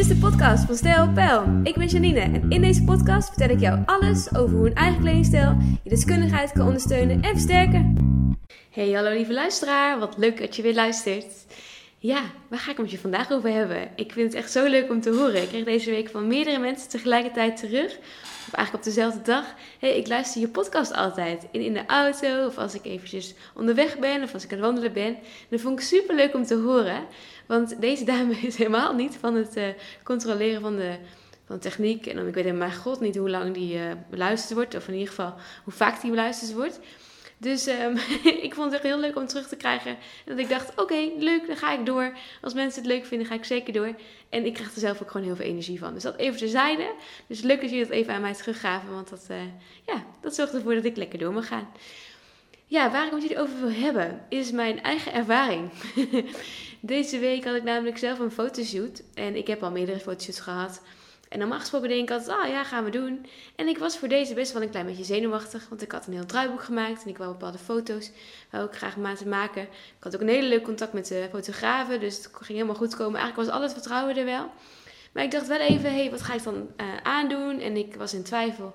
is de podcast van Stijl Pijl. Ik ben Janine en in deze podcast vertel ik jou alles over hoe een eigen kledingstijl je deskundigheid kan ondersteunen en versterken. Hey, hallo lieve luisteraar, wat leuk dat je weer luistert. Ja, waar ga ik het met je vandaag over hebben? Ik vind het echt zo leuk om te horen. Ik kreeg deze week van meerdere mensen tegelijkertijd terug, of eigenlijk op dezelfde dag. Hey, ik luister je podcast altijd in, in de auto, of als ik eventjes onderweg ben, of als ik aan het wandelen ben. En dat vond ik super leuk om te horen. Want deze dame is helemaal niet van het uh, controleren van de, van techniek. En dan, ik weet helemaal god niet hoe lang die uh, beluisterd wordt. Of in ieder geval hoe vaak die beluisterd wordt. Dus um, ik vond het echt heel leuk om terug te krijgen. En dat ik dacht, oké, leuk, dan ga ik door. Als mensen het leuk vinden, ga ik zeker door. En ik krijg er zelf ook gewoon heel veel energie van. Dus dat even terzijde. Dus leuk dat jullie dat even aan mij teruggaven. Want dat, uh, ja, dat zorgt ervoor dat ik lekker door mag gaan. Ja, waar ik met jullie over wil hebben, is mijn eigen ervaring. Deze week had ik namelijk zelf een fotoshoot. En ik heb al meerdere fotoshoots gehad. En normaal gesproken denk ik altijd, ah ja, gaan we doen. En ik was voor deze best wel een klein beetje zenuwachtig. Want ik had een heel draaiboek gemaakt. En ik wou bepaalde foto's wou ik graag laten maken. Ik had ook een hele leuk contact met de fotografen. Dus het ging helemaal goed komen. Eigenlijk was al het vertrouwen er wel. Maar ik dacht wel even, hé, hey, wat ga ik dan uh, aandoen? En ik was in twijfel.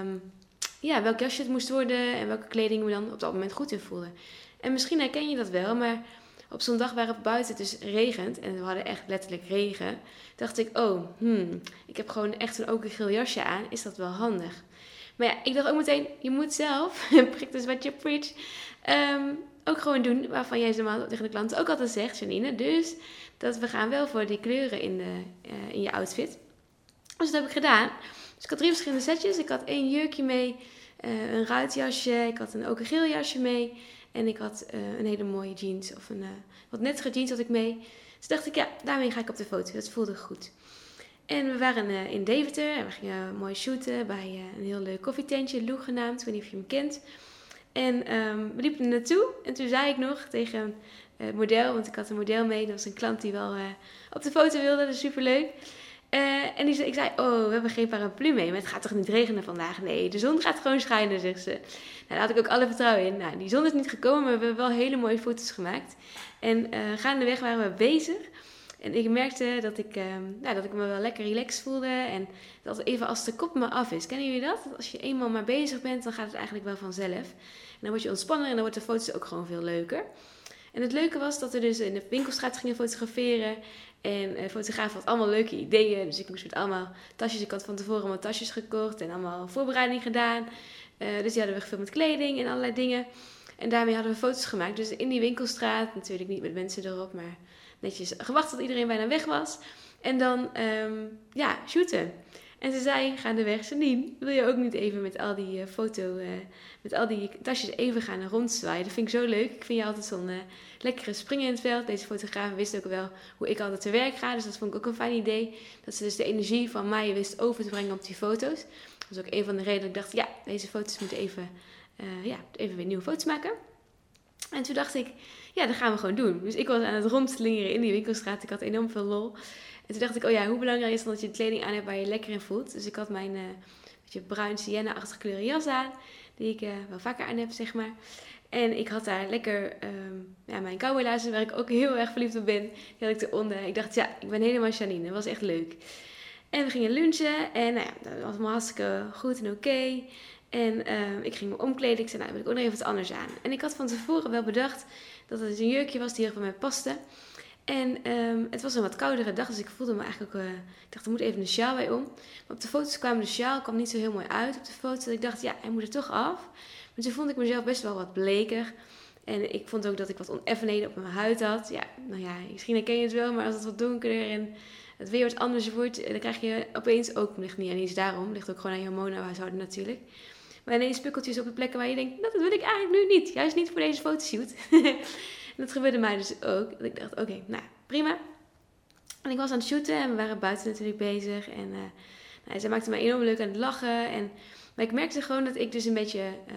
Um, ja, welk jasje het moest worden en welke kleding me dan op dat moment goed in voelde. En misschien herken je dat wel, maar op zo'n dag buiten het dus regent, en we hadden echt letterlijk regen, dacht ik, oh, hmm, ik heb gewoon echt een okergeel jasje aan, is dat wel handig? Maar ja, ik dacht ook meteen, je moet zelf, prik dus wat je preach, um, ook gewoon doen waarvan jij normaal tegen de klanten ook altijd zegt, Janine. Dus dat we gaan wel voor die kleuren in, de, uh, in je outfit. Dus dat heb ik gedaan. Dus ik had drie verschillende setjes. Ik had één jurkje mee, uh, een ruitjasje, ik had een ook een geel jasje mee. En ik had uh, een hele mooie jeans of een uh, wat nettere jeans had ik mee. Dus dacht ik, ja, daarmee ga ik op de foto. Dat voelde goed. En we waren uh, in Deventer en we gingen mooi shooten bij een heel leuk koffietentje, Lou genaamd. Ik weet niet of je hem kent. En um, we liepen er naartoe en toen zei ik nog tegen het model, want ik had een model mee. Dat was een klant die wel op de foto wilde, dat is superleuk. Uh, en ik zei, oh, we hebben geen paraplu mee. Maar het gaat toch niet regenen vandaag? Nee, de zon gaat gewoon schijnen, zegt ze. Nou, daar had ik ook alle vertrouwen in. Nou, die zon is niet gekomen, maar we hebben wel hele mooie foto's gemaakt. En uh, gaandeweg waren we bezig. En ik merkte dat ik, uh, nou, dat ik me wel lekker relaxed voelde. En dat even als de kop me af is. Kennen jullie dat? dat? Als je eenmaal maar bezig bent, dan gaat het eigenlijk wel vanzelf. En dan word je ontspannen en dan wordt de foto's ook gewoon veel leuker. En het leuke was dat we dus in de winkelstraat gingen fotograferen. En de fotograaf had allemaal leuke ideeën. Dus ik moest met allemaal tasjes. Ik had van tevoren allemaal tasjes gekocht en allemaal voorbereiding gedaan. Uh, dus die hadden we gevuld met kleding en allerlei dingen. En daarmee hadden we foto's gemaakt. Dus in die winkelstraat, natuurlijk niet met mensen erop, maar netjes gewacht tot iedereen bijna weg was. En dan, um, ja, shooten. En ze zei gaandeweg, Janine, wil je ook niet even met al die uh, foto, uh, met al die tasjes even gaan rondzwaaien? Dat vind ik zo leuk. Ik vind je altijd zo'n uh, lekkere springen in het veld. Deze fotograaf wist ook wel hoe ik altijd te werk ga. Dus dat vond ik ook een fijn idee. Dat ze dus de energie van mij wist over te brengen op die foto's. Dat was ook een van de redenen dat ik dacht, ja, deze foto's moeten even, ja, even weer nieuwe foto's maken. En toen dacht ik, ja, dat gaan we gewoon doen. Dus ik was aan het rondslingeren in die winkelstraat. Ik had enorm veel lol. En toen dacht ik, oh ja, hoe belangrijk is het dat je kleding aan hebt waar je lekker in voelt. Dus ik had mijn beetje bruin sienna-achtige kleuren jas aan. Die ik uh, wel vaker aan heb, zeg maar. En ik had daar lekker um, ja, mijn cowboylaarzen, waar ik ook heel erg verliefd op ben. Die had ik eronder. Ik dacht, ja, ik ben helemaal Janine. Dat was echt leuk. En we gingen lunchen. En nou ja, dat was allemaal hartstikke goed en oké. En um, ik ging me omkleden. Ik zei, nou, wil ik ook nog even wat anders aan. En ik had van tevoren wel bedacht dat het een jurkje was die heel van mij paste. En um, het was een wat koudere dag, dus ik voelde me eigenlijk ook... Uh, ik dacht, er moet even een sjaal bij om. Maar op de foto's kwam de sjaal kwam niet zo heel mooi uit op de foto. Dat ik dacht, ja, hij moet er toch af. Maar toen vond ik mezelf best wel wat bleker. En ik vond ook dat ik wat oneffenheden op mijn huid had. Ja, nou ja, misschien herken je het wel, maar als het wat donkerder en het weer wat anders wordt... dan krijg je opeens ook, ligt niet eens daarom, ligt ook gewoon aan je hormonenhuishouden natuurlijk... Maar ineens spukkeltjes op de plekken waar je denkt, nou, dat wil ik eigenlijk nu niet. Juist niet voor deze fotoshoot. dat gebeurde mij dus ook. Dat ik dacht, oké, nou, prima. En ik was aan het shooten en we waren buiten natuurlijk bezig. En uh, nou, zij maakte mij enorm leuk aan het lachen. En, maar ik merkte gewoon dat ik dus een beetje uh,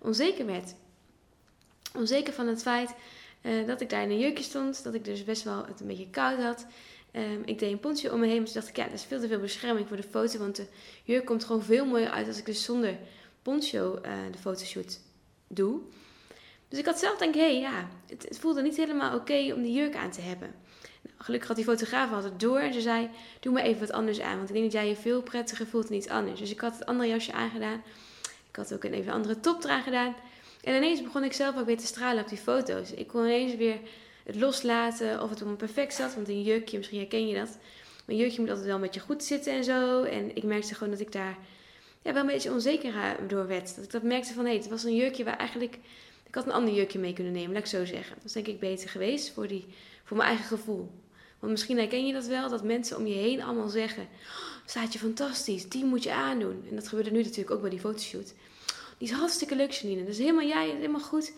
onzeker werd. Onzeker van het feit uh, dat ik daar in een jurkje stond. Dat ik dus best wel het een beetje koud had. Um, ik deed een pontje om me heen. Dus dacht ik, ja, dat is veel te veel bescherming voor de foto. Want de jurk komt gewoon veel mooier uit als ik dus zonder poncho uh, de fotoshoot doe. Dus ik had zelf denk hé, hey, ja, het, het, voelde niet helemaal oké om die jurk aan te hebben. Nou, gelukkig had die fotograaf altijd door en ze zei, doe maar even wat anders aan. Want ik denk dat jij je veel prettiger voelt dan iets anders. Dus ik had het andere jasje aangedaan. Ik had ook een even andere top eraan gedaan. En ineens begon ik zelf ook weer te stralen op die foto's. Ik kon ineens weer het loslaten of het op me perfect zat. Want een jurkje, misschien herken je dat. Mijn jurkje moet altijd wel een beetje goed zitten en zo. En ik merkte gewoon dat ik daar ja, wel een beetje onzeker door werd. Dat ik dat merkte van, hé, het was een jurkje waar eigenlijk... Ik had een ander jurkje mee kunnen nemen, laat ik zo zeggen. Dat is denk ik beter geweest voor, die, voor mijn eigen gevoel. Want misschien herken je dat wel, dat mensen om je heen allemaal zeggen... Oh, staat je fantastisch, die moet je aandoen. En dat gebeurde nu natuurlijk ook bij die fotoshoot. Die is hartstikke leuk, Janine. Dat is helemaal jij, helemaal goed.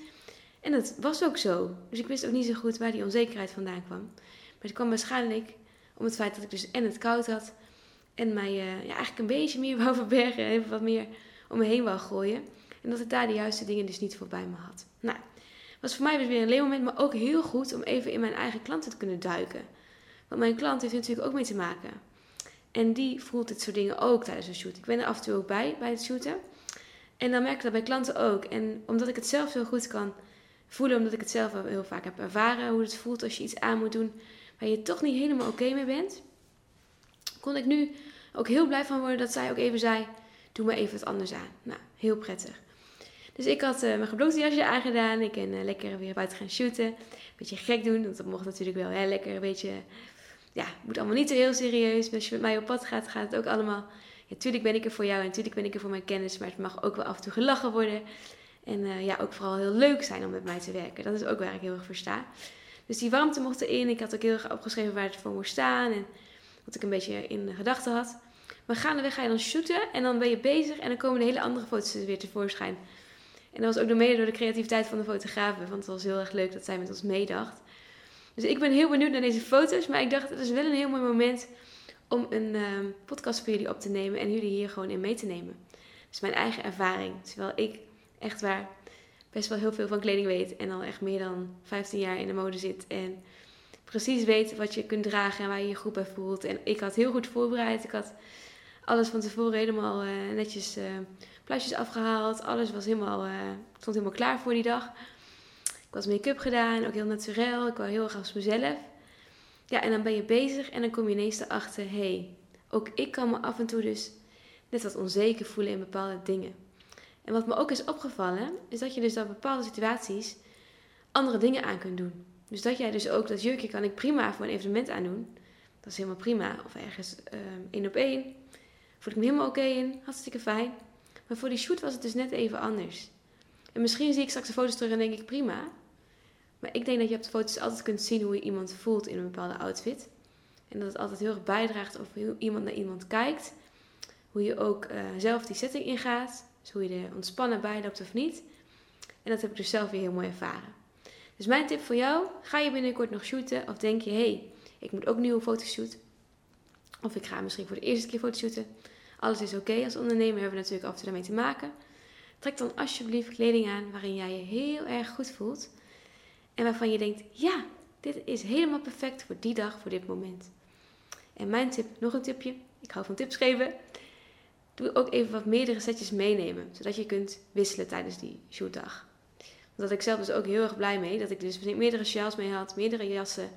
En dat was ook zo. Dus ik wist ook niet zo goed waar die onzekerheid vandaan kwam. Maar het kwam waarschijnlijk om het feit dat ik dus en het koud had... en mij uh, ja, eigenlijk een beetje meer wou verbergen. Even wat meer om me heen wou gooien. En dat ik daar de juiste dingen dus niet voorbij me had. Nou, was voor mij dus weer een leermoment, maar ook heel goed om even in mijn eigen klanten te kunnen duiken. Want mijn klant heeft er natuurlijk ook mee te maken. En die voelt dit soort dingen ook tijdens een shoot. Ik ben er af en toe ook bij, bij het shooten. En dan merk ik dat bij klanten ook. En omdat ik het zelf zo goed kan voelen, omdat ik het zelf heel vaak heb ervaren, hoe het voelt als je iets aan moet doen waar je toch niet helemaal oké mee bent, kon ik nu ook heel blij van worden dat zij ook even zei: Doe maar even wat anders aan. Nou, heel prettig. Dus ik had uh, mijn geblote jasje aangedaan. Ik ben uh, lekker weer buiten gaan shooten. Een beetje gek doen, want dat mocht natuurlijk wel. Hè? Lekker een beetje, ja, moet allemaal niet zo heel serieus. als je met mij op pad gaat, gaat het ook allemaal. Ja, tuurlijk ben ik er voor jou en natuurlijk ben ik er voor mijn kennis. Maar het mag ook wel af en toe gelachen worden. En uh, ja, ook vooral heel leuk zijn om met mij te werken. Dat is ook waar ik heel erg voor sta. Dus die warmte mocht erin. Ik had ook heel erg opgeschreven waar het voor moest staan. En wat ik een beetje in gedachten had. Maar gaandeweg ga je dan shooten en dan ben je bezig. En dan komen de hele andere foto's weer tevoorschijn. En dat was ook door mede door de creativiteit van de fotografen. Want het was heel erg leuk dat zij met ons meedacht. Dus ik ben heel benieuwd naar deze foto's. Maar ik dacht, het is wel een heel mooi moment om een uh, podcast voor jullie op te nemen. En jullie hier gewoon in mee te nemen. Dus mijn eigen ervaring. Terwijl ik echt waar best wel heel veel van kleding weet. En al echt meer dan 15 jaar in de mode zit. En precies weet wat je kunt dragen en waar je je goed bij voelt. En ik had heel goed voorbereid. Ik had alles van tevoren helemaal uh, netjes uh, afgehaald. Alles was helemaal, uh, stond helemaal klaar voor die dag. Ik was make-up gedaan, ook heel naturel. Ik was heel erg als mezelf. Ja, en dan ben je bezig en dan kom je ineens erachter... hé, hey, ook ik kan me af en toe dus net wat onzeker voelen in bepaalde dingen. En wat me ook is opgevallen, is dat je dus dan bepaalde situaties andere dingen aan kunt doen. Dus dat jij dus ook, dat jurkje kan ik prima voor een evenement aandoen. Dat is helemaal prima. Of ergens uh, één op één. Voel ik me helemaal oké in. Hartstikke fijn. Maar voor die shoot was het dus net even anders. En misschien zie ik straks de foto's terug en denk ik prima. Maar ik denk dat je op de foto's altijd kunt zien hoe je iemand voelt in een bepaalde outfit. En dat het altijd heel erg bijdraagt of hoe iemand naar iemand kijkt. Hoe je ook uh, zelf die setting ingaat. Dus hoe je er ontspannen bij loopt of niet. En dat heb ik dus zelf weer heel mooi ervaren. Dus mijn tip voor jou: ga je binnenkort nog shooten? Of denk je, hé, hey, ik moet ook nieuwe foto's shooten? Of ik ga misschien voor de eerste keer fotoshooten. Alles is oké. Als ondernemer hebben we natuurlijk af en toe daarmee te maken. Trek dan alsjeblieft kleding aan waarin jij je heel erg goed voelt. En waarvan je denkt, ja, dit is helemaal perfect voor die dag, voor dit moment. En mijn tip, nog een tipje. Ik hou van tips geven. Doe ook even wat meerdere setjes meenemen. Zodat je kunt wisselen tijdens die shootdag. Dat ik zelf dus ook heel erg blij mee. Dat ik dus meerdere sjaals mee had, meerdere jassen.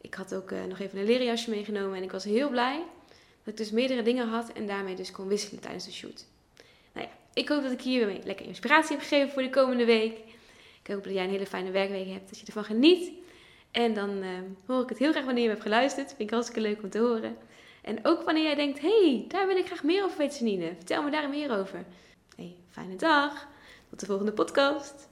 Ik had ook uh, nog even een leren jasje meegenomen. En ik was heel blij dat ik dus meerdere dingen had en daarmee dus kon wisselen tijdens de shoot. Nou ja, ik hoop dat ik hiermee lekker inspiratie heb gegeven voor de komende week. Ik hoop dat jij een hele fijne werkweek hebt, dat je ervan geniet. En dan uh, hoor ik het heel graag wanneer je hebt geluisterd. Vind ik hartstikke leuk om te horen. En ook wanneer jij denkt, hey, daar wil ik graag meer over weten, Janine. Vertel me daar meer over. Hey, fijne dag. Tot de volgende podcast.